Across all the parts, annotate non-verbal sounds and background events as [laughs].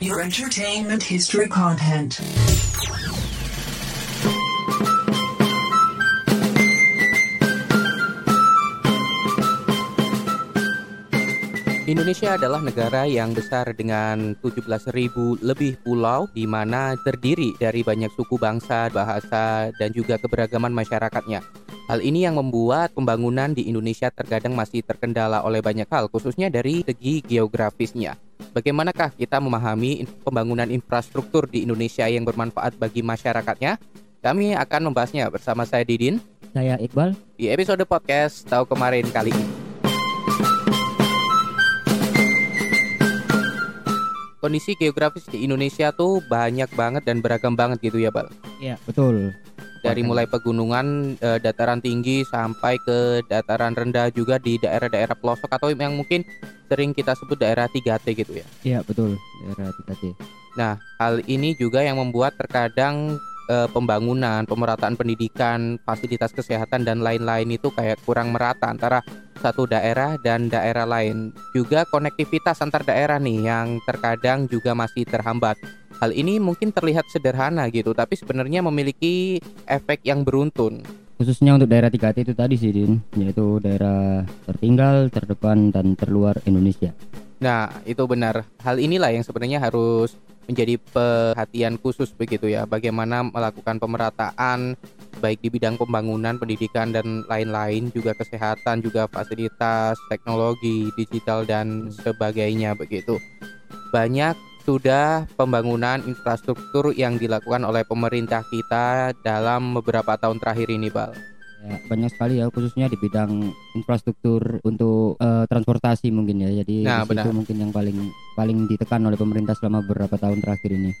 Your entertainment history content. Indonesia adalah negara yang besar dengan 17.000 lebih pulau di mana terdiri dari banyak suku bangsa, bahasa, dan juga keberagaman masyarakatnya. Hal ini yang membuat pembangunan di Indonesia terkadang masih terkendala oleh banyak hal, khususnya dari segi geografisnya. Bagaimanakah kita memahami pembangunan infrastruktur di Indonesia yang bermanfaat bagi masyarakatnya? Kami akan membahasnya bersama saya Didin Saya Iqbal. di episode podcast Tahu Kemarin kali ini. Kondisi geografis di Indonesia tuh banyak banget dan beragam banget gitu ya, Bal. Iya, betul. Dari mulai pegunungan, eh, dataran tinggi sampai ke dataran rendah juga di daerah-daerah pelosok atau yang mungkin sering kita sebut daerah 3T gitu ya. Iya, betul. Daerah 3T. Nah, hal ini juga yang membuat terkadang eh, pembangunan, pemerataan pendidikan, fasilitas kesehatan dan lain-lain itu kayak kurang merata antara satu daerah dan daerah lain. Juga konektivitas antar daerah nih yang terkadang juga masih terhambat. Hal ini mungkin terlihat sederhana gitu, tapi sebenarnya memiliki efek yang beruntun. Khususnya untuk daerah 3T itu tadi sih, Din, yaitu daerah tertinggal, terdepan dan terluar Indonesia. Nah, itu benar. Hal inilah yang sebenarnya harus menjadi perhatian khusus begitu ya. Bagaimana melakukan pemerataan baik di bidang pembangunan, pendidikan dan lain-lain, juga kesehatan, juga fasilitas, teknologi, digital dan sebagainya begitu. Banyak sudah pembangunan infrastruktur yang dilakukan oleh pemerintah kita dalam beberapa tahun terakhir ini, Bal. Ya, banyak sekali ya khususnya di bidang infrastruktur untuk eh, transportasi mungkin ya. Jadi Nah, benar. mungkin yang paling paling ditekan oleh pemerintah selama beberapa tahun terakhir ini.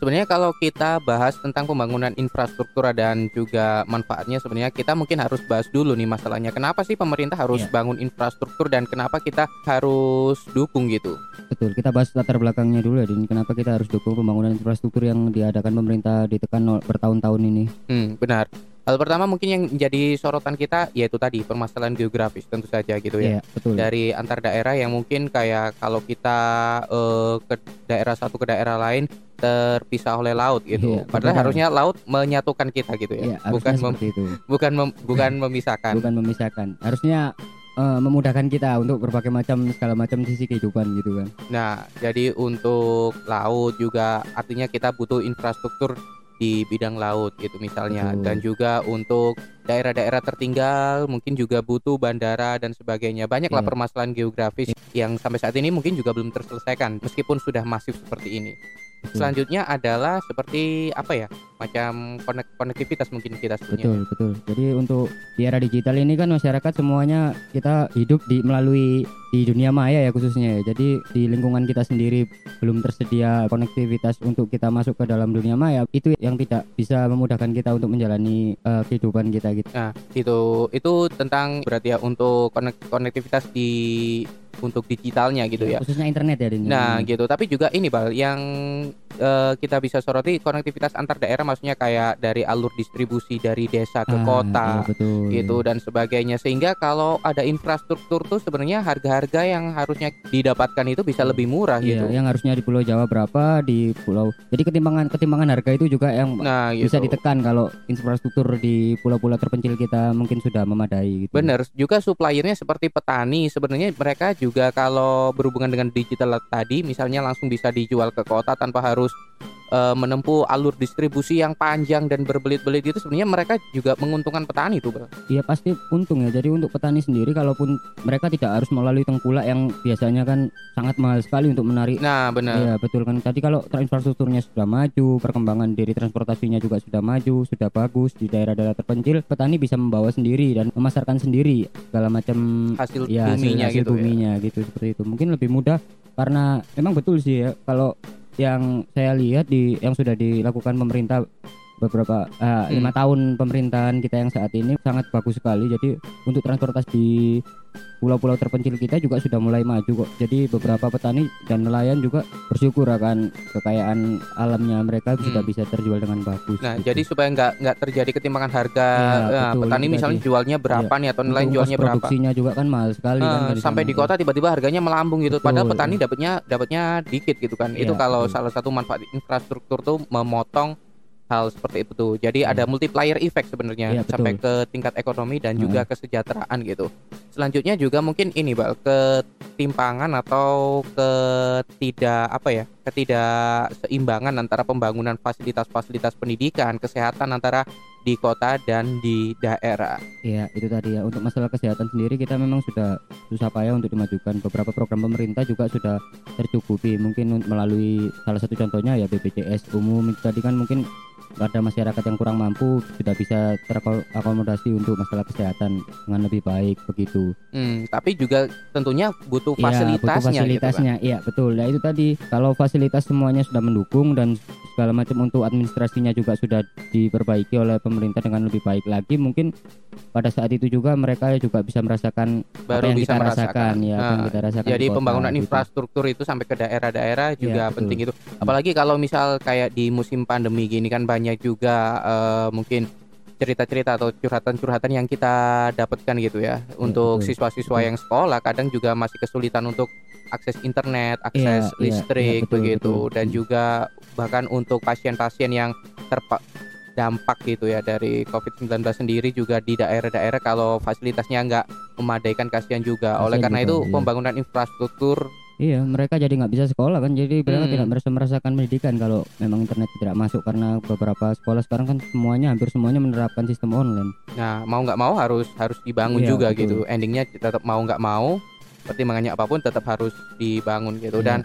Sebenarnya kalau kita bahas tentang pembangunan infrastruktur dan juga manfaatnya sebenarnya kita mungkin harus bahas dulu nih masalahnya. Kenapa sih pemerintah harus Iya. bangun infrastruktur dan kenapa kita harus dukung gitu? Betul, kita bahas latar belakangnya dulu ya, Din. Kenapa kita harus dukung pembangunan infrastruktur yang diadakan pemerintah ditekan bertahun-tahun ini? Hmm, benar. Hal pertama mungkin yang menjadi sorotan kita yaitu tadi permasalahan geografis tentu saja gitu ya. Iya, betul. Dari antar daerah yang mungkin kayak kalau kita eh, ke daerah satu ke daerah lain terpisah oleh laut gitu. Iya, Padahal benar. harusnya laut menyatukan kita gitu ya. Harusnya bukan mem- itu. bukan mem- bukan [laughs] memisahkan. bukan memisahkan harusnya eh, memudahkan kita untuk berbagai macam segala macam sisi kehidupan gitu kan Nah, jadi untuk laut juga artinya kita butuh infrastruktur di bidang laut gitu misalnya Betul. dan juga untuk daerah-daerah tertinggal mungkin juga butuh bandara dan sebagainya. Banyaklah Iya. permasalahan geografis yang sampai saat ini mungkin juga belum terselesaikan meskipun sudah masif seperti ini. Betul. Selanjutnya adalah seperti apa ya? Macam konek- konektivitas mungkin kita sebutnya. betul betul jadi untuk di era digital ini kan masyarakat semuanya kita hidup di melalui di dunia maya ya khususnya ya jadi di lingkungan kita sendiri belum tersedia konektivitas untuk kita masuk ke dalam dunia maya itu yang tidak bisa memudahkan kita untuk menjalani eh, kehidupan kita gitu Nah, itu itu tentang berarti ya untuk konek- konektivitas di untuk digitalnya gitu ya. khususnya internet ya Din. Nah, gitu. Tapi juga ini, Bal, yang eh, kita bisa soroti konektivitas antar daerah maksudnya kayak dari alur distribusi dari desa ke Ah, kota iya, betul gitu dan sebagainya. Sehingga kalau ada infrastruktur tuh sebenarnya harga-harga yang harusnya didapatkan itu bisa lebih murah Iya, gitu. yang harusnya di Pulau Jawa berapa di Pulau. Jadi ketimpangan ketimpangan harga itu juga yang Nah, gitu. bisa ditekan kalau infrastruktur di pulau-pulau terpencil kita mungkin sudah memadai gitu. Bener, juga suppliernya seperti petani. Sebenarnya mereka juga kalau berhubungan dengan digital tadi, misalnya langsung bisa dijual ke kota tanpa harus eh, menempuh alur distribusi yang panjang dan berbelit-belit itu sebenarnya mereka juga menguntungkan petani tuh, Bal. Iya pasti untung ya. Jadi untuk petani sendiri kalaupun mereka tidak harus melalui tengkulak yang biasanya kan sangat mahal sekali untuk menarik Nah, benar. Iya betul kan. Tadi kalau infrastrukturnya sudah maju, perkembangan dari transportasinya juga sudah maju, sudah bagus di daerah-daerah terpencil, petani bisa membawa sendiri dan memasarkan sendiri segala macam Hasil ya hasil, buminya hasil gitu ya. buminya gitu seperti itu. Mungkin lebih mudah karena memang betul sih ya kalau yang saya lihat di yang sudah dilakukan pemerintah beberapa eh, Hmm. lima tahun pemerintahan kita yang saat ini sangat bagus sekali. Jadi untuk transportasi di pulau-pulau terpencil kita juga sudah mulai maju kok. Jadi beberapa petani dan nelayan juga bersyukur akan kekayaan alamnya mereka sudah Hmm. bisa terjual dengan bagus. Nah, gitu. jadi supaya nggak nggak terjadi ketimpangan harga, Iya, nah, betul, petani misalnya tadi. jualnya berapa nih atau nelayan jualnya berapa? produksinya juga kan mahal sekali kan Eh, dari sampai di kota tiba-tiba harganya melambung gitu. Padahal Betul, petani iya. dapatnya dapatnya dikit gitu kan. Itu Iya, kalau betul. salah satu manfaat infrastruktur tuh memotong hal seperti itu tuh. Jadi Iya. ada multiplier effect sebenarnya betul. sampai ke tingkat ekonomi dan juga kesejahteraan gitu. Selanjutnya juga mungkin ini Bal, ketimpangan atau ketidak apa ya? ketidakseimbangan antara pembangunan fasilitas-fasilitas pendidikan, kesehatan antara di kota dan di daerah. Iya, itu tadi ya. Untuk masalah kesehatan sendiri kita memang sudah susah payah untuk dimajukan. Beberapa program pemerintah juga sudah tercukupi. Mungkin un- melalui salah satu contohnya ya BPJS umum itu tadi kan mungkin pada masyarakat yang kurang mampu sudah bisa terakomodasi untuk masalah kesehatan dengan lebih baik begitu. Hmm, tapi juga tentunya butuh Iya, fasilitasnya, butuh gitu kan. fasilitasnya. Iya, betul. Ya itu tadi kalau fasilitas semuanya sudah mendukung dan segala macam untuk administrasinya juga sudah diperbaiki oleh pemerintah dengan lebih baik lagi, mungkin pada saat itu juga mereka juga bisa merasakan baru apa yang bisa kita merasakan. rasakan ya, yang Nah, kita rasakan Jadi di kota, pembangunan gitu. infrastruktur itu sampai ke daerah-daerah juga Iya, betul. penting itu. Apalagi kalau misal kayak di musim pandemi gini kan banyak juga eh, mungkin cerita-cerita atau curhatan-curhatan yang kita dapatkan gitu ya. Untuk betul. siswa-siswa Betul. yang sekolah kadang juga masih kesulitan untuk akses internet, akses Iya, iya, listrik iya, betul, begitu betul. dan Hmm. juga bahkan untuk pasien-pasien yang terpa dampak gitu ya dari COVID-19 sendiri juga di daerah-daerah kalau fasilitasnya nggak memadaikan kasihan juga. Oleh karena juga, itu iya. pembangunan infrastruktur Iya, mereka jadi nggak bisa sekolah kan, jadi mereka Hmm. tidak merasa merasakan pendidikan kalau memang internet tidak masuk karena beberapa sekolah sekarang kan semuanya hampir semuanya menerapkan sistem online. Nah, mau nggak mau harus harus dibangun Iya, juga betul. gitu. Endingnya tetap mau nggak mau, pertimbangannya apa pun tetap harus dibangun gitu. Iya. Dan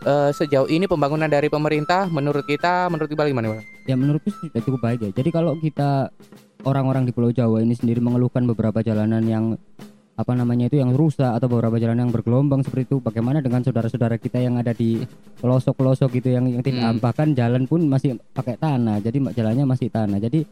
eh, sejauh ini pembangunan dari pemerintah, menurut kita, menurut Iqbal gimana? Bang? Ya menurutku sudah cukup baik ya. Jadi kalau kita orang-orang di Pulau Jawa ini sendiri mengeluhkan beberapa jalanan yang apa namanya itu yang rusak atau beberapa jalan yang bergelombang seperti itu bagaimana dengan saudara-saudara kita yang ada di pelosok-pelosok gitu yang yang tidak Hmm. bahkan jalan pun masih pakai tanah jadi jalannya masih tanah jadi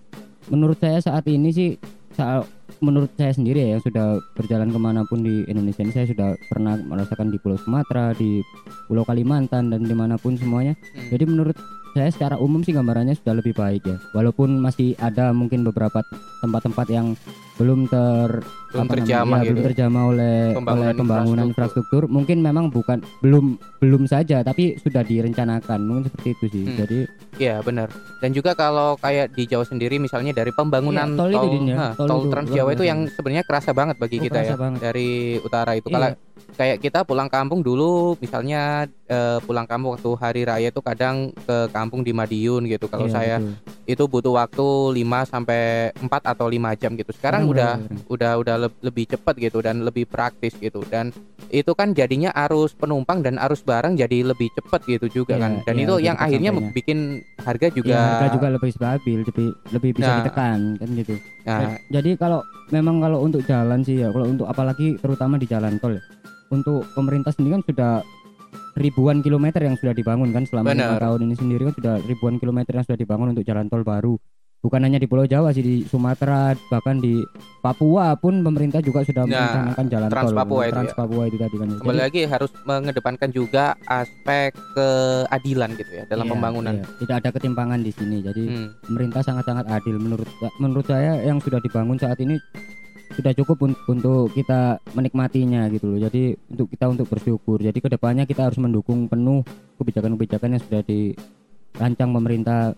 menurut saya saat ini sih saat menurut saya sendiri ya yang sudah berjalan ke mana pun di Indonesia ini saya sudah pernah merasakan di Pulau Sumatera di Pulau Kalimantan dan di mana pun semuanya Hmm. jadi menurut saya secara umum sih gambarannya sudah lebih baik ya walaupun masih ada mungkin beberapa tempat-tempat yang belum ter Belum terjamah ya, gitu. belum terjamah oleh Pembangunan oleh pembangunan infrastruktur. mungkin memang bukan belum belum saja tapi sudah direncanakan mungkin seperti itu sih Hmm. jadi Iya benar. Dan juga kalau kayak di Jawa sendiri misalnya dari pembangunan Iya, tol ya. nah, Tol tol itu Trans luar Jawa itu yang sebenarnya kerasa banget bagi Oh, kita ya banget. dari utara itu. Iya. Kalau kayak kita pulang kampung dulu misalnya eh, pulang kampung waktu hari raya itu kadang ke kampung di Madiun gitu. Kalau Iya, saya betul. itu butuh waktu 5 sampai 4 atau 5 jam gitu. Sekarang Sekarang udah udah- udah udah leb- lebih cepat gitu dan lebih praktis gitu dan itu kan jadinya arus penumpang dan arus barang jadi lebih cepat gitu juga Iya, kan. Dan iya, itu yang akhirnya sampainya. bikin harga juga Iya, harga juga lebih stabil lebih lebih bisa Nah. ditekan kan gitu nah, jadi kalau memang kalau untuk jalan sih ya kalau untuk apalagi terutama di jalan tol ya untuk pemerintah sendiri kan sudah ribuan kilometer yang sudah dibangun kan selama lima tahun ini sendiri kan sudah ribuan kilometer yang sudah dibangun untuk jalan tol baru bukan hanya di Pulau Jawa sih di Sumatera bahkan di Papua pun pemerintah juga sudah Nah, merencanakan jalan Trans tol Papua itu Trans ya. Papua itu tadi kan kembali Jadi, lagi harus mengedepankan juga aspek keadilan gitu ya dalam iya, pembangunan. iya. tidak ada ketimpangan di sini jadi Hmm. pemerintah sangat-sangat adil menurut menurut saya yang sudah dibangun saat ini sudah cukup un- untuk kita menikmatinya gitu loh jadi untuk kita untuk bersyukur jadi ke depannya kita harus mendukung penuh kebijakan-kebijakan yang sudah dirancang pemerintah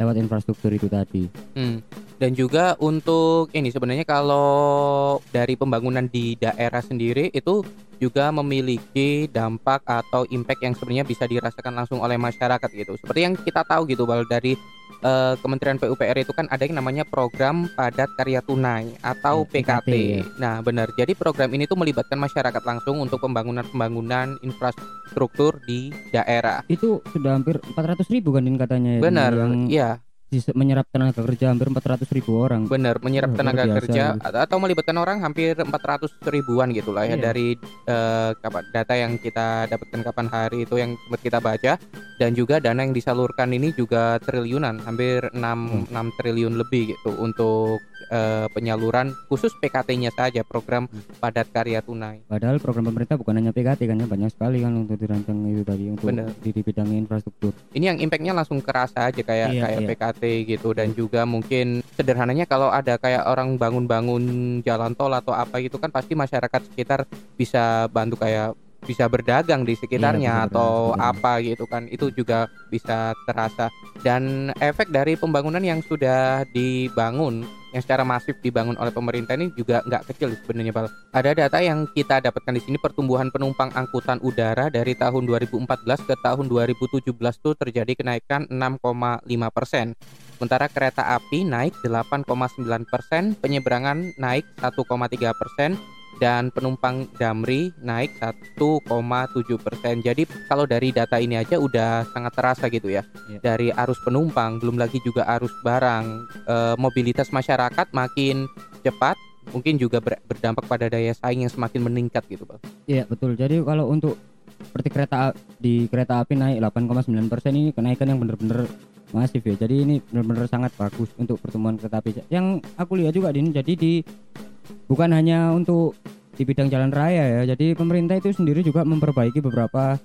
lewat infrastruktur itu tadi Hmm. Dan juga untuk ini sebenarnya kalau dari pembangunan di daerah sendiri itu juga memiliki dampak atau impact yang sebenarnya bisa dirasakan langsung oleh masyarakat gitu. Seperti yang kita tahu gitu Bal dari eh, Kementerian PUPR itu kan ada yang namanya program padat karya tunai atau PKT. PKT, ya. Nah, benar. Jadi program ini tuh melibatkan masyarakat langsung untuk pembangunan-pembangunan infrastruktur di daerah. itu sudah hampir 400 ribu kan katanya ya, Benar. yang Iya. Menyerap tenaga kerja hampir 400 ribu orang Bener, menyerap Oh, tenaga biasa kerja gitu. atau melibatkan orang hampir 400 ribuan gitu lah ya Iya. dari kapan data yang kita dapatkan kapan hari itu yang kita baca dan juga dana yang disalurkan ini juga triliunan, hampir 6 Hmm. 6 triliun lebih gitu untuk eh, penyaluran khusus PKT-nya saja program padat karya tunai. Padahal program pemerintah bukan hanya PKT kan ya banyak sekali kan untuk dirancang itu tadi untuk Bener. di, di bidang infrastruktur. Ini yang impactnya langsung kerasa aja kayak Iya, kayak iya. PKT gitu dan juga mungkin sederhananya kalau ada kayak orang bangun-bangun jalan tol atau apa gitu kan pasti masyarakat sekitar bisa bantu kayak bisa berdagang di sekitarnya Iya, atau apa gitu kan itu juga bisa terasa dan efek dari pembangunan yang sudah dibangun yang secara masif dibangun oleh pemerintah ini juga nggak kecil sebenarnya Bal. Ada data yang kita dapatkan di sini pertumbuhan penumpang angkutan udara dari tahun 2014 ke tahun 2017 tuh terjadi kenaikan 6,5 persen. Sementara kereta api naik 8,9 persen, penyeberangan naik 1,3 persen, dan penumpang Damri naik 1,7 persen. Jadi kalau dari data ini aja udah sangat terasa gitu ya. Iya. Dari arus penumpang, belum lagi juga arus barang, eh, mobilitas masyarakat makin cepat, mungkin juga ber- berdampak pada daya saing yang semakin meningkat gitu, Bang. Iya betul. Jadi kalau untuk seperti kereta di kereta api naik 8,9 persen ini kenaikan yang benar-benar masif ya. Jadi ini benar-benar sangat bagus untuk pertumbuhan kereta api. Yang aku lihat juga di ini jadi di bukan hanya untuk di bidang jalan raya ya. Jadi pemerintah itu sendiri juga memperbaiki beberapa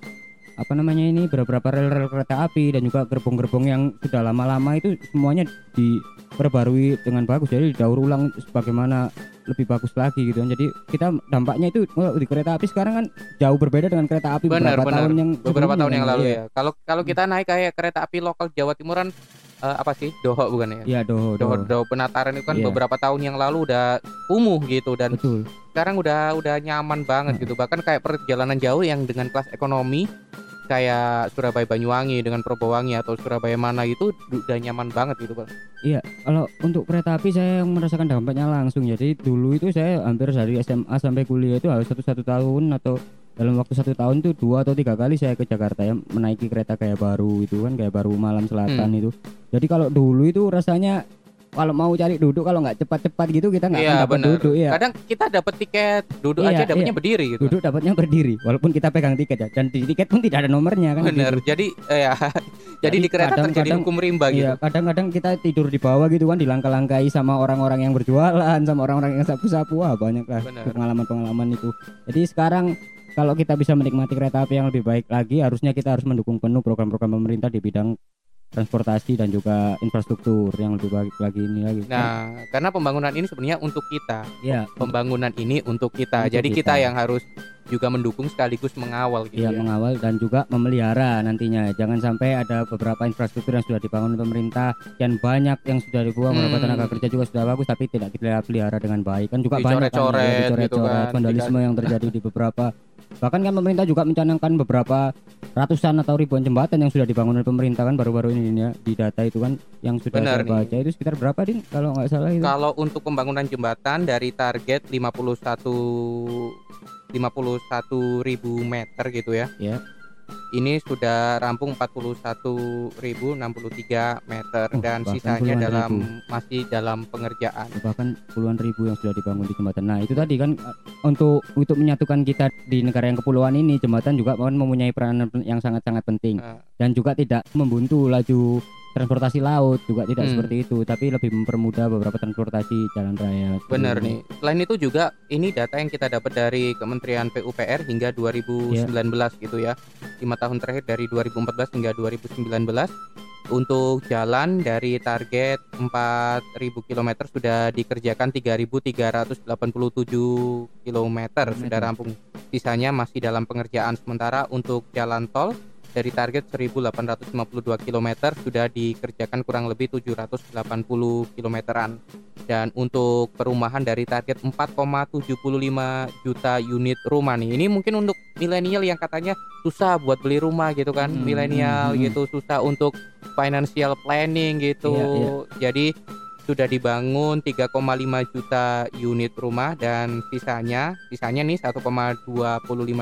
apa namanya ini beberapa rel-rel kereta api dan juga gerbong-gerbong yang sudah lama-lama itu semuanya diperbarui dengan bagus. Jadi didaur ulang sebagaimana lebih bagus lagi gitu kan. Jadi kita dampaknya itu di kereta api sekarang kan jauh berbeda dengan kereta api Benar, beberapa benar. tahun yang Beberapa tahun yang lalu Iya. ya. Kalau kalau kita naik kayak kereta api lokal Jawa Timuran eh, apa sih? Doho bukan ya? Iya, doho, Doho, doho. Doho penataran itu kan Iya. beberapa tahun yang lalu udah kumuh gitu dan Betul. sekarang udah udah nyaman banget Hmm. gitu bahkan kayak perjalanan jauh yang dengan kelas ekonomi kayak Surabaya Banyuwangi dengan Probowangi atau Surabaya mana itu udah nyaman banget gitu bang Kalau untuk kereta api saya yang merasakan dampaknya langsung. Jadi dulu itu saya hampir dari SMA sampai kuliah itu harus satu satu tahun atau dalam waktu satu tahun itu dua atau tiga kali saya ke Jakarta ya menaiki kereta kayak baru itu kan kayak baru malam selatan Hmm. itu. Jadi kalau dulu itu rasanya kalau mau cari duduk kalau nggak cepat-cepat gitu kita nggak akan iya dapat benar duduk ya. kadang kita dapat tiket duduk Iya, aja dapatnya iya. berdiri gitu Duduk dapatnya berdiri walaupun kita pegang tiket ya dan di tiket pun tidak ada nomornya kan bener gitu. jadi eh, ya jadi [laughs] Jadi di kereta terjadi kadang-kadang- hukum rimba gitu Iya, kadang-kadang kita tidur di bawah gitu kan dilangkah-langkahi sama orang-orang yang berjualan, sama orang-orang yang sapu-sapu. Wah, banyak lah pengalaman-pengalaman itu. Jadi sekarang kalau kita bisa menikmati kereta api yang lebih baik lagi, harusnya kita harus mendukung penuh program-program pemerintah di bidang transportasi dan juga infrastruktur yang lebih baik lagi ini lagi. nah karena pembangunan ini sebenarnya untuk kita ya, pembangunan ini untuk kita Untuk jadi kita. kita. yang harus juga mendukung sekaligus mengawal gitu ya ya, mengawal dan juga memelihara nantinya. Jangan sampai ada beberapa infrastruktur yang sudah dibangun pemerintah dan banyak yang sudah dibuang Hmm. beberapa tenaga kerja juga sudah bagus tapi tidak dipelihara dengan baik kan juga banyak kan Dicoret-coret ya, gitu dicoret-coret, kan, vandalisme yang terjadi di beberapa bahkan kan pemerintah juga mencanangkan beberapa ratusan atau ribuan jembatan yang sudah dibangun oleh pemerintah kan baru-baru ini ya di data itu kan yang sudah Benar saya baca itu sekitar berapa din kalau nggak salah itu Kalau untuk pembangunan jembatan dari target 51 51 ribu meter gitu ya. Ya. Ini sudah rampung 41.063 meter Oh, dan sisanya dalam ribu. masih dalam pengerjaan. bahkan puluhan ribu yang sudah dibangun di jembatan. Nah itu tadi kan uh, untuk untuk menyatukan kita di negara yang kepulauan ini jembatan juga kan mempunyai peranan yang sangat-sangat penting Nah, dan juga tidak membuntu laju transportasi laut juga tidak Hmm. seperti itu tapi lebih mempermudah beberapa transportasi jalan raya. Benar nih. Selain itu juga ini data yang kita dapat dari Kementerian PUPR hingga 2019 gitu ya. Lima tahun terakhir dari 2014 hingga 2019 untuk jalan dari target 4.000 km sudah dikerjakan 3.387 km sudah rampung. Sisanya masih dalam pengerjaan sementara untuk jalan tol dari target 1.852 km sudah dikerjakan kurang lebih 780 kilometeran. Dan untuk perumahan dari target 4,75 juta unit rumah nih. Ini mungkin untuk milenial yang katanya susah buat beli rumah gitu kan. Hmm, milenial hmm, hmm. gitu susah untuk financial planning gitu. Iya, iya. jadi sudah dibangun 3,5 juta unit rumah dan sisanya sisanya nih 1,25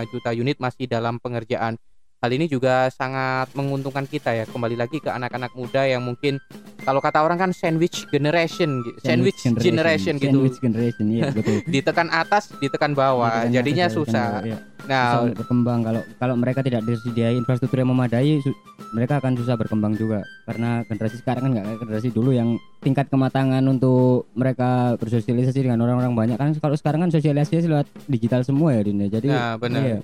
juta unit masih dalam pengerjaan hal ini juga sangat menguntungkan kita ya kembali lagi ke anak-anak muda yang mungkin kalau kata orang kan sandwich generation gi- sandwich, generation, gitu Sandwich generation iya betul. [laughs] ditekan atas ditekan bawah Ditekan jadinya atas, susah bawah, iya. nah Susah berkembang kalau kalau mereka tidak disediai infrastruktur yang memadai mereka akan susah berkembang juga karena generasi sekarang kan nggak kayak generasi dulu yang tingkat kematangan untuk mereka bersosialisasi dengan orang-orang banyak kan kalau sekarang kan sosialisasi lewat digital semua ya Din ya. jadi Nah, benar. iya.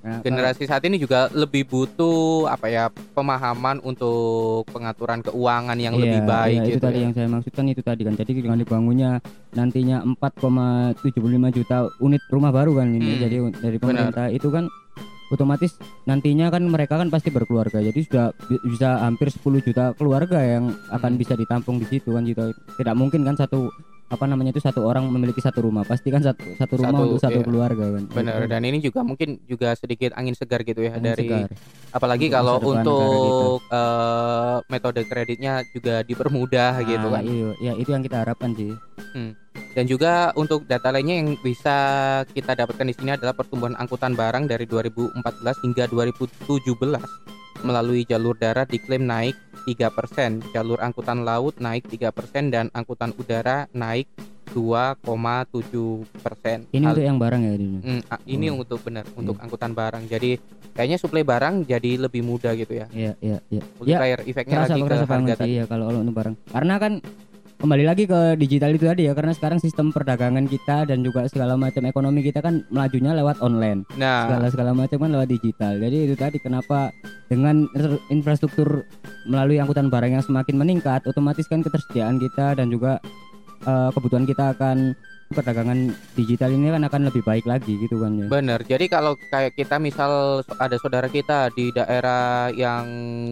Nah, generasi saat ini juga lebih butuh apa ya pemahaman untuk pengaturan keuangan yang Iya, lebih baik iya, itu gitu tadi ya. yang saya maksudkan itu tadi kan. Jadi dengan dibangunnya nantinya 4,75 juta unit rumah baru kan ini. Hmm, jadi dari pemerintah itu kan otomatis nantinya kan mereka kan pasti berkeluarga. Jadi sudah bi- bisa hampir 10 juta keluarga yang akan Hmm. bisa ditampung di situ kan gitu. Tidak mungkin kan satu apa namanya itu satu orang memiliki satu rumah pasti kan satu satu rumah Satu, untuk satu iya. keluarga kan Benar Gitu. dan ini juga mungkin juga sedikit angin segar gitu ya Angin dari segar. apalagi Untuk kalau untuk eh, metode kreditnya juga dipermudah gitu Nah, kan. iya, ya itu yang kita harapkan sih Dan juga untuk data lainnya yang bisa kita dapatkan di sini adalah pertumbuhan angkutan barang dari 2014 hingga 2017 melalui jalur darat diklaim naik 3%, jalur angkutan laut naik 3% dan angkutan udara naik 2,7%. ini Hal- untuk yang barang ya ini Hmm, ah, ini Oh. untuk benar untuk angkutan barang. Jadi kayaknya suplai barang jadi lebih mudah gitu ya. iya iya iya Multiplier efeknya kerasa lagi ke harga sih ya kalau untuk barang karena kan kembali lagi ke digital itu tadi ya karena sekarang sistem perdagangan kita dan juga segala macam ekonomi kita kan melajunya lewat online. Nah, segala segala macam kan lewat digital. Jadi itu tadi kenapa dengan infrastruktur melalui angkutan barang yang semakin meningkat otomatis kan ketersediaan kita dan juga eh, kebutuhan kita akan perdagangan digital ini kan akan lebih baik lagi gitu kan ya Bener. Jadi kalau kayak kita misal ada saudara kita di daerah yang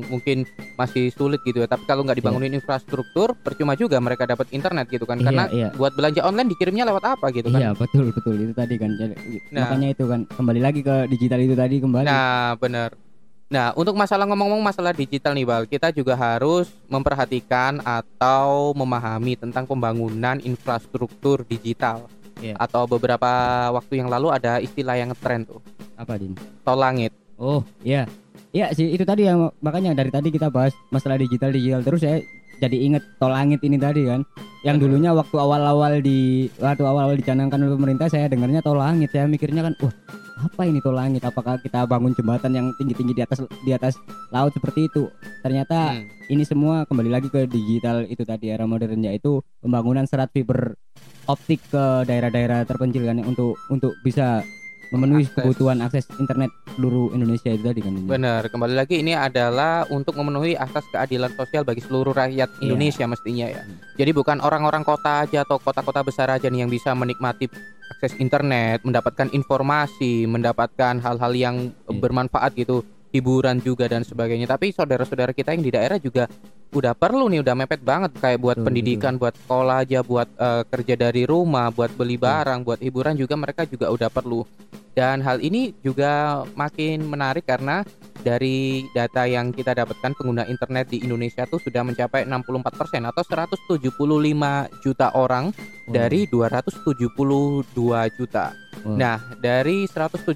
mungkin masih sulit gitu ya, tapi kalau nggak dibangunin infrastruktur, percuma juga mereka dapat internet gitu kan. Iya, Karena iya. buat belanja online dikirimnya lewat apa gitu kan. Iya betul betul itu tadi kan Jadi, Nah. makanya itu kan kembali lagi ke digital itu tadi kembali Nah, bener. Nah, untuk masalah ngomong-ngomong masalah digital nih, Bal, kita juga harus memperhatikan atau memahami tentang pembangunan infrastruktur digital. Iya. Atau beberapa waktu yang lalu ada istilah yang tren tuh, apa din tol langit. Oh iya, iya sih itu tadi yang makanya dari tadi kita bahas masalah digital digital terus saya jadi inget tol langit ini tadi kan. Yang dulunya waktu awal-awal di waktu awal-awal dicanangkan oleh pemerintah saya dengarnya tol langit saya mikirnya kan wah apa ini tol langit apakah kita bangun jembatan yang tinggi-tinggi di atas di atas laut seperti itu ternyata Hmm. ini semua kembali lagi ke digital itu tadi era modern yaitu pembangunan serat fiber optik ke daerah-daerah terpencil kan untuk untuk bisa memenuhi Akses. kebutuhan akses internet seluruh Indonesia itu tadi kan. Benar, kembali lagi ini adalah untuk memenuhi asas keadilan sosial bagi seluruh rakyat Iya. Indonesia mestinya ya. Hmm. Jadi bukan orang-orang kota aja atau kota-kota besar aja nih yang bisa menikmati akses internet, mendapatkan informasi, mendapatkan hal-hal yang Iya. bermanfaat gitu, hiburan juga dan sebagainya. Tapi saudara-saudara kita yang di daerah juga udah perlu nih, udah mepet banget kayak buat Betul, pendidikan, buat sekolah aja, buat eh, kerja dari rumah, buat beli barang, buat hiburan juga mereka juga udah perlu. Dan hal ini juga makin menarik karena dari data yang kita dapatkan pengguna internet di Indonesia tuh sudah mencapai 64% atau 175 juta orang Wah, dari 272 juta. Wah. Nah, dari 175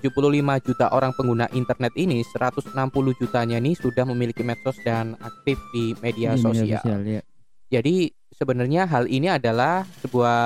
juta orang pengguna internet ini, 160 jutanya nih sudah memiliki medsos dan aktif di media di sosial. ya. Jadi sebenarnya hal ini adalah sebuah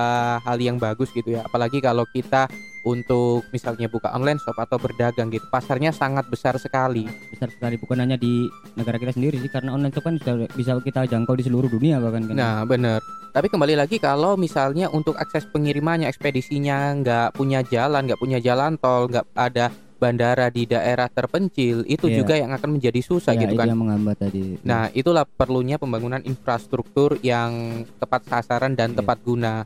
hal yang bagus gitu ya. Apalagi kalau kita untuk misalnya buka online shop atau berdagang gitu, pasarnya sangat besar sekali. besar sekali bukan hanya di negara kita sendiri sih karena online shop kan sudah bisa kita jangkau di seluruh dunia bahkan kan. Nah, bener. Tapi kembali lagi kalau misalnya untuk akses pengirimannya, ekspedisinya nggak punya jalan, nggak punya jalan tol, nggak ada bandara di daerah terpencil, itu Iya. juga yang akan menjadi susah Ya, gitu itu kan. yang menghambat tadi. Nah, itulah perlunya pembangunan infrastruktur yang tepat sasaran dan Iya. tepat guna.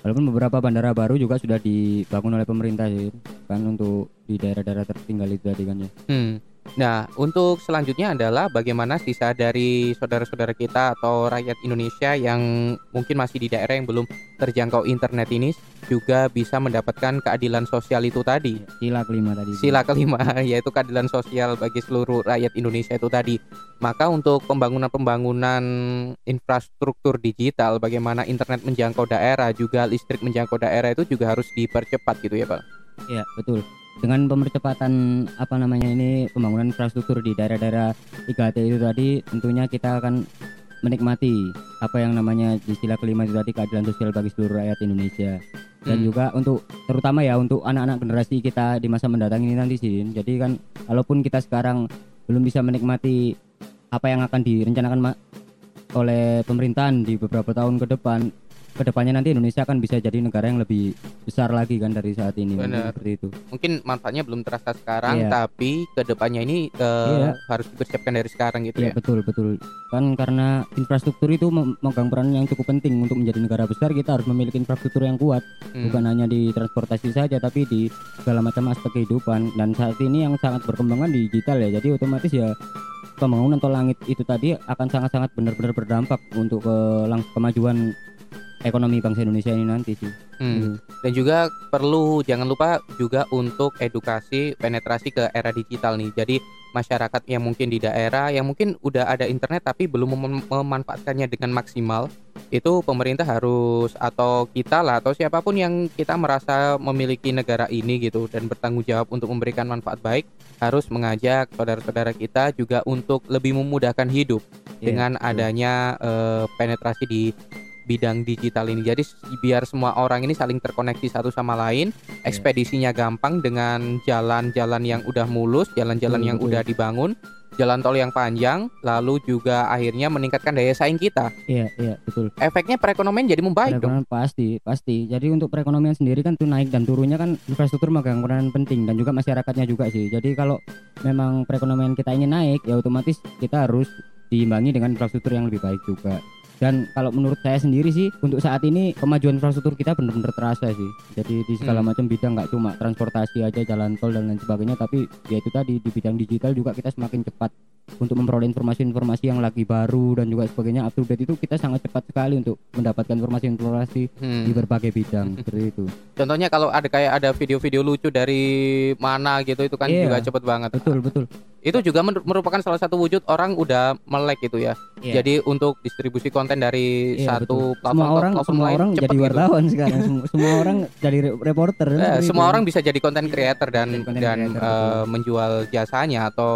walaupun beberapa bandara baru juga sudah dibangun oleh pemerintah sih kan untuk di daerah-daerah tertinggal itu tadi kan ya. Hmm. Nah, untuk selanjutnya adalah bagaimana sisa dari saudara-saudara kita atau rakyat Indonesia yang mungkin masih di daerah yang belum terjangkau internet ini juga bisa mendapatkan keadilan sosial itu tadi. Sila kelima tadi. Sila kelima [laughs] yaitu keadilan sosial bagi seluruh rakyat Indonesia itu tadi. Maka untuk pembangunan-pembangunan infrastruktur digital bagaimana internet menjangkau daerah juga listrik menjangkau daerah itu juga harus dipercepat gitu ya, Pak. Iya, betul. Dengan pemercepatan apa namanya ini pembangunan infrastruktur di daerah-daerah 3T itu tadi tentunya kita akan menikmati apa yang namanya di sila kelima itu tadi keadilan sosial bagi seluruh rakyat Indonesia dan Hmm. juga untuk terutama ya untuk anak-anak generasi kita di masa mendatang ini nanti sih jadi kan walaupun kita sekarang belum bisa menikmati apa yang akan direncanakan oleh pemerintahan di beberapa tahun ke depan ke depannya nanti Indonesia akan bisa jadi negara yang lebih besar lagi kan dari saat ini seperti itu Mungkin manfaatnya belum terasa sekarang, Iya. tapi ke depannya ini eh, Iya. harus dipersiapkan dari sekarang gitu Iya ya. betul betul kan karena infrastruktur itu memegang peran yang cukup penting untuk menjadi negara besar kita harus memiliki infrastruktur yang kuat Hmm. bukan hanya di transportasi saja tapi di segala macam aspek kehidupan dan saat ini yang sangat berkembang kan digital ya jadi otomatis ya pembangunan tol langit itu tadi akan sangat-sangat benar-benar berdampak untuk ke lang- kemajuan ekonomi bangsa Indonesia ini nanti sih. Hmm. Gitu. Dan juga perlu jangan lupa juga untuk edukasi penetrasi ke era digital nih. Jadi masyarakat yang mungkin di daerah yang mungkin udah ada internet tapi belum mem- memanfaatkannya dengan maksimal, itu pemerintah harus atau kita lah atau siapa pun yang kita merasa memiliki negara ini gitu dan bertanggung jawab untuk memberikan manfaat baik harus mengajak saudara-saudara kita juga untuk lebih memudahkan hidup Iya, dengan adanya eh, penetrasi di bidang digital ini. Jadi biar semua orang ini saling terkoneksi satu sama lain, Iya. ekspedisinya gampang dengan jalan-jalan yang udah mulus, jalan-jalan yang betul. udah dibangun, jalan tol yang panjang, lalu juga akhirnya meningkatkan daya saing kita. Iya, iya, betul. Efeknya perekonomian jadi membaik dong. Perekonomian pasti, pasti. Jadi untuk perekonomian sendiri kan tuh naik dan turunnya kan infrastruktur megang peran penting dan juga masyarakatnya juga sih. Jadi kalau memang perekonomian kita ini naik, ya otomatis kita harus diimbangi dengan infrastruktur yang lebih baik juga. Dan kalau menurut saya sendiri sih untuk saat ini kemajuan infrastruktur kita benar-benar terasa sih. Jadi di segala Hmm. macam bidang nggak cuma transportasi aja, jalan tol dan lain sebagainya, tapi ya itu tadi di bidang digital juga kita semakin cepat untuk memperoleh informasi-informasi yang lagi baru dan juga sebagainya up to date itu kita sangat cepat sekali untuk mendapatkan informasi-informasi Hmm. di berbagai bidang [laughs] seperti itu. Contohnya kalau ada kayak ada video-video lucu dari mana gitu itu kan Iya. juga cepet banget. Betul betul. Itu juga merupakan salah satu wujud orang udah melek gitu ya. Iya. Jadi untuk distribusi konten dari Iya, satu betul. platform semua orang platform semua lain orang jadi gitu. wartawan [laughs] sekarang. semua, semua orang jadi re- reporter. Eh, seperti semua itu. orang bisa jadi konten creator dan dan creator, betul. menjual jasanya atau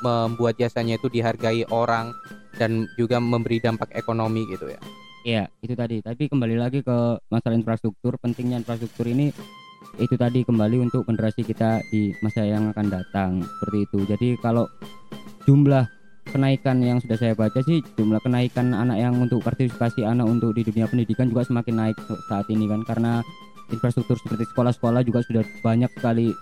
membuat jasanya itu dihargai orang dan juga memberi dampak ekonomi gitu ya. Iya, itu tadi. Tapi kembali lagi ke masalah infrastruktur, pentingnya infrastruktur ini itu tadi kembali untuk generasi kita di masa yang akan datang seperti itu. Jadi kalau jumlah kenaikan yang sudah saya baca sih jumlah kenaikan anak yang untuk partisipasi anak untuk di dunia pendidikan juga semakin naik saat ini kan karena infrastruktur seperti sekolah-sekolah juga sudah banyak sekali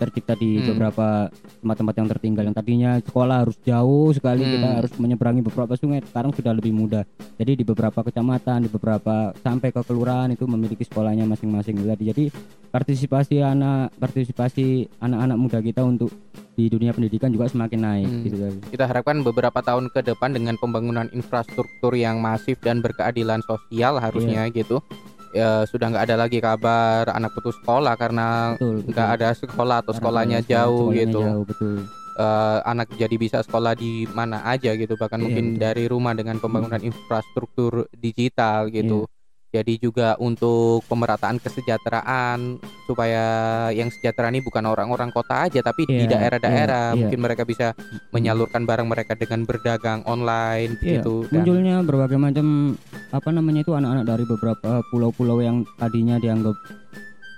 tercipta di Hmm. beberapa tempat-tempat yang tertinggal yang tadinya sekolah harus jauh sekali kita Hmm. harus menyeberangi beberapa sungai sekarang sudah lebih mudah jadi di beberapa kecamatan di beberapa sampai ke kelurahan itu memiliki sekolahnya masing-masing tadi jadi partisipasi anak partisipasi anak-anak muda kita untuk di dunia pendidikan juga semakin naik Hmm. gitu. Kita harapkan beberapa tahun ke depan dengan pembangunan infrastruktur yang masif dan berkeadilan sosial harusnya Iya. gitu. Ya, sudah nggak ada lagi kabar anak putus sekolah karena nggak ada sekolah atau Karena sekolahnya sekolah- jauh sekolahnya gitu. jauh, betul Eh, anak jadi bisa sekolah di mana aja gitu bahkan Iya, mungkin betul. dari rumah dengan pembangunan infrastruktur digital Iya. Jadi juga untuk pemerataan kesejahteraan supaya yang sejahtera ini bukan orang-orang kota aja tapi di Iya, daerah-daerah iya, iya. mungkin mereka bisa menyalurkan barang mereka dengan berdagang online Iya, gitu dan munculnya berbagai macam apa namanya itu anak-anak dari beberapa pulau-pulau yang tadinya dianggap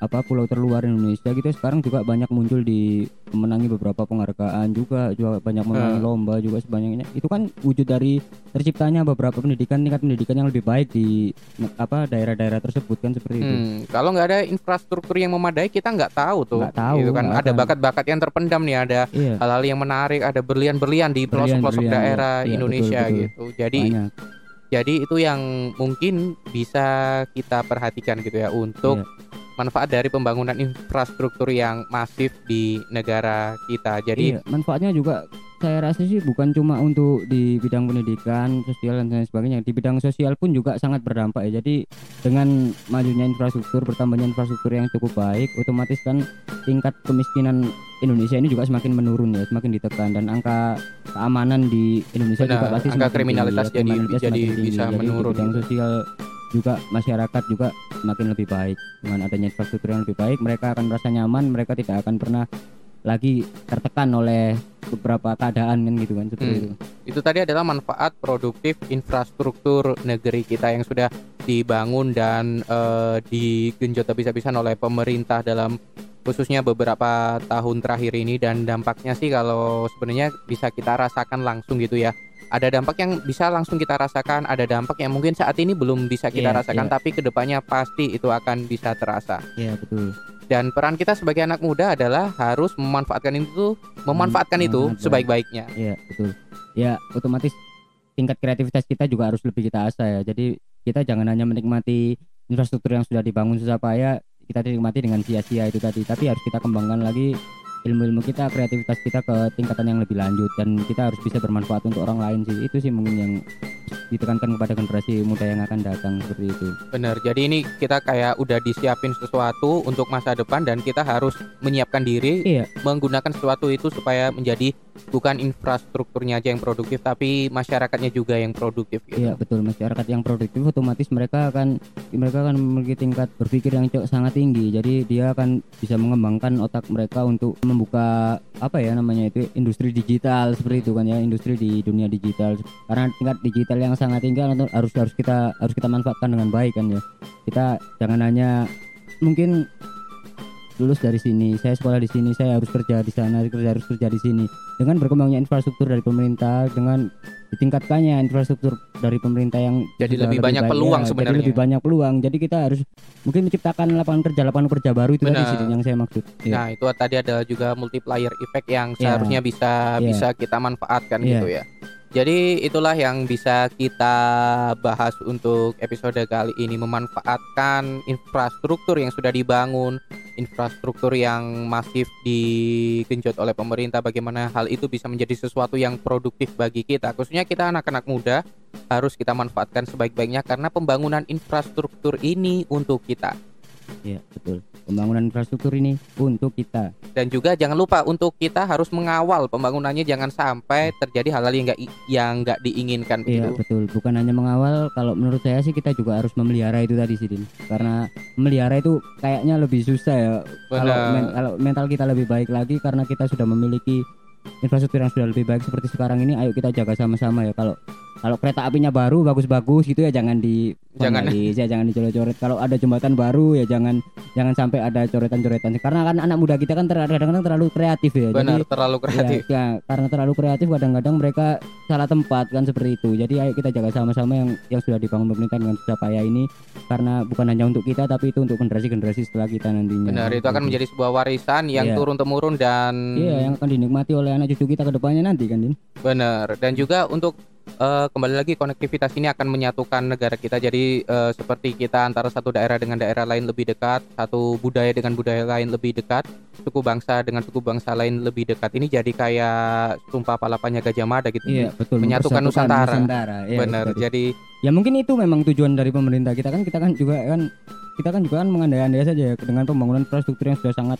apa pulau terluar Indonesia gitu sekarang juga banyak muncul di memenangi beberapa penghargaan juga juga banyak memenangi Eh. lomba juga sebanyaknya itu kan wujud dari terciptanya beberapa pendidikan tingkat pendidikan yang lebih baik di apa daerah-daerah tersebut kan seperti itu Hmm, kalau nggak ada infrastruktur yang memadai kita nggak tahu tuh. Nggak tahu, Gitu kan ada bakat-bakat yang terpendam nih, ada iya hal-hal yang menarik, ada berlian-berlian di pelosok-pelosok Berlian-berlian, daerah iya. Iya, Indonesia betul, betul. gitu. Jadi banyak jadi itu yang mungkin bisa kita perhatikan gitu ya untuk Iya. Manfaat dari pembangunan infrastruktur yang masif di negara kita. Jadi iya, manfaatnya juga saya rasa sih bukan cuma untuk di bidang pendidikan, sosial dan lain sebagainya. Di bidang sosial pun juga sangat berdampak ya. Jadi dengan majunya infrastruktur, bertambahnya infrastruktur yang cukup baik, otomatis kan tingkat kemiskinan Indonesia ini juga semakin menurun ya, semakin ditekan dan angka keamanan di Indonesia Benar, juga pasti angka semakin kriminalitas tinggi, ya. jadi- Kriminalitas jadi semakin tinggi. bisa Jadi menurun Di bidang gitu. sosial juga masyarakat juga semakin lebih baik. Dengan adanya infrastruktur yang lebih baik mereka akan merasa nyaman mereka tidak akan pernah lagi tertekan oleh beberapa keadaan kan gitu kan seperti Hmm. itu. Itu tadi adalah manfaat produktif infrastruktur negeri kita yang sudah dibangun dan eh, digenjot habis-habisan oleh pemerintah dalam khususnya beberapa tahun terakhir ini. Dan dampaknya sih kalau sebenarnya bisa kita rasakan langsung gitu ya ada dampak yang bisa langsung kita rasakan, ada dampak yang mungkin saat ini belum bisa kita Iya, rasakan, iya. tapi ke depannya pasti itu akan bisa terasa. Iya betul. Dan peran kita sebagai anak muda adalah harus memanfaatkan itu, memanfaatkan itu memanfaatkan. sebaik-baiknya. Iya betul. Ya otomatis tingkat kreativitas kita juga harus lebih kita asah ya. Jadi kita jangan hanya menikmati infrastruktur yang sudah dibangun susah payah kita nikmati dengan sia-sia itu tadi. Tapi harus kita kembangkan lagi ilmu-ilmu kita, kreativitas kita ke tingkatan yang lebih lanjut dan kita harus bisa bermanfaat untuk orang lain sih. Itu sih mungkin yang ditekankan kepada generasi muda yang akan datang seperti itu. Bener. Jadi ini kita kayak udah disiapin sesuatu untuk masa depan dan kita harus menyiapkan diri Iya. menggunakan sesuatu itu supaya menjadi bukan infrastrukturnya aja yang produktif tapi masyarakatnya juga yang produktif gitu. Iya betul. Masyarakat yang produktif otomatis mereka akan mereka akan memiliki tingkat berpikir yang sangat tinggi. Jadi dia akan bisa mengembangkan otak mereka untuk membuka apa ya namanya itu industri digital seperti itu kan ya industri di dunia digital. Karena tingkat digital yang sangat tinggi kan harus harus kita harus kita manfaatkan dengan baik kan ya. Kita jangan hanya mungkin lulus dari sini saya sekolah di sini saya harus kerja di sana kerja harus kerja di sini dengan berkembangnya infrastruktur dari pemerintah dengan ditingkatkannya infrastruktur dari pemerintah yang Jadi sudah lebih banyak baik, peluang ya, sebenarnya. jadi lebih banyak peluang jadi kita harus mungkin menciptakan lapangan kerja lapangan kerja baru itu tadi sih yang saya maksud Iya. Nah, itu tadi ada juga multiplier effect yang Iya. seharusnya bisa Iya. bisa kita manfaatkan Iya. gitu ya. Jadi itulah yang bisa kita bahas untuk episode kali ini memanfaatkan infrastruktur yang sudah dibangun, infrastruktur yang masif digenjot oleh pemerintah bagaimana hal itu bisa menjadi sesuatu yang produktif bagi kita. Khususnya kita anak-anak muda harus kita manfaatkan sebaik-baiknya karena pembangunan infrastruktur ini untuk kita. Iya, betul pembangunan infrastruktur ini untuk kita dan juga jangan lupa untuk kita harus mengawal pembangunannya jangan sampai terjadi hal-hal yang nggak yang nggak diinginkan Iya begitu. betul, bukan hanya mengawal. Kalau menurut saya sih kita juga harus memelihara itu tadi sih, Din. Karena memelihara itu kayaknya lebih susah ya. Kalau men- kalau mental kita lebih baik lagi karena kita sudah memiliki infrastruktur yang sudah lebih baik seperti sekarang ini. Ayo kita jaga sama-sama ya. Kalau kalau kereta apinya baru bagus-bagus gitu ya jangan di Jangan. ya jangan dicoret-coret. Kalau ada jembatan baru ya jangan jangan sampai ada coretan-coretan. Karena kan anak muda kita kan kadang-kadang terlalu kreatif ya. benar Jadi terlalu kreatif Ya, ya, karena terlalu kreatif kadang-kadang mereka salah tempat kan seperti itu. Jadi ayo kita jaga sama-sama yang yang sudah dibangun pemerintah dengan susah payah ini karena bukan hanya untuk kita tapi itu untuk generasi-generasi setelah kita nantinya. benar itu akan Jadi, menjadi sebuah warisan yang Iya. turun temurun dan Iya, yang akan dinikmati oleh anak cucu kita ke depannya nanti kan, Din. benar dan juga untuk eh, kembali lagi konektivitas ini akan menyatukan negara kita jadi eh, seperti kita antara satu daerah dengan daerah lain lebih dekat satu budaya dengan budaya lain lebih dekat suku bangsa dengan suku bangsa lain lebih dekat ini jadi kayak sumpah palapanya Gajah Mada gitu Iya, betul. Menyatukan Nusantara. Nusantara. Iya, benar jadi Ya mungkin itu memang tujuan dari pemerintah kita kan kita kan juga kan kita kan juga kan mengandai-andai saja ya dengan pembangunan infrastruktur yang sudah sangat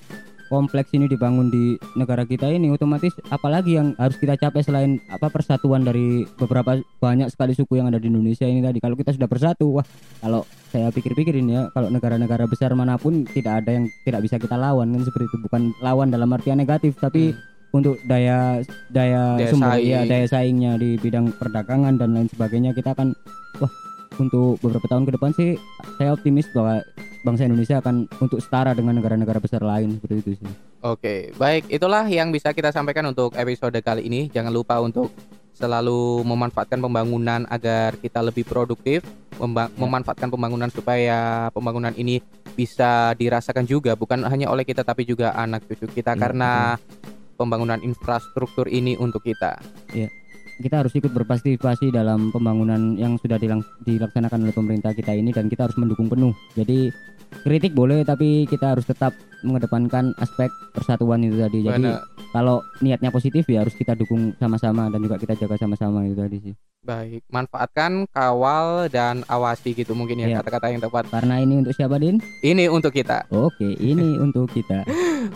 kompleks ini dibangun di negara kita ini otomatis apalagi yang harus kita capai selain apa persatuan dari beberapa banyak sekali suku yang ada di Indonesia ini tadi. Kalau kita sudah bersatu wah kalau saya pikir-pikir ini ya kalau negara-negara besar mana pun tidak ada yang tidak bisa kita lawan kan seperti itu. Bukan lawan dalam artian negatif tapi untuk daya daya, Daya sumber saing. ya daya saingnya di bidang perdagangan dan lain sebagainya kita akan wah untuk beberapa tahun ke depan sih saya optimis bahwa bangsa Indonesia akan untuk setara dengan negara-negara besar lain seperti itu sih. Oke, baik itulah yang bisa kita sampaikan untuk episode kali ini. Jangan lupa untuk selalu memanfaatkan pembangunan agar kita lebih produktif, memba- Ya. memanfaatkan pembangunan supaya pembangunan ini bisa dirasakan juga bukan hanya oleh kita tapi juga anak cucu kita Iya, karena pembangunan infrastruktur ini untuk kita. Kita harus ikut berpartisipasi dalam pembangunan yang sudah dilaksanakan oleh pemerintah kita ini dan kita harus mendukung penuh. Jadi kritik boleh tapi kita harus tetap mengedepankan aspek persatuan itu tadi. Jadi Benar. kalau niatnya positif ya harus kita dukung sama-sama dan juga kita jaga sama-sama itu tadi sih. Baik, manfaatkan, kawal dan awasi gitu mungkin ya Iya. kata-kata yang tepat. Karena ini untuk siapa Din? Ini untuk kita. Oke, ini [laughs] untuk kita.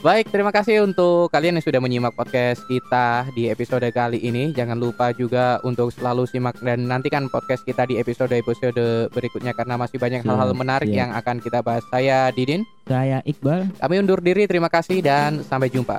Baik, terima kasih untuk kalian yang sudah menyimak podcast kita di episode kali ini. Jangan lupa juga untuk selalu simak dan nantikan podcast kita di episode-episode berikutnya karena masih banyak hal-hal menarik siap. yang akan kita bahas. Saya Didin, Saya Iqbal. kami undur diri. Terima kasih dan sampai jumpa.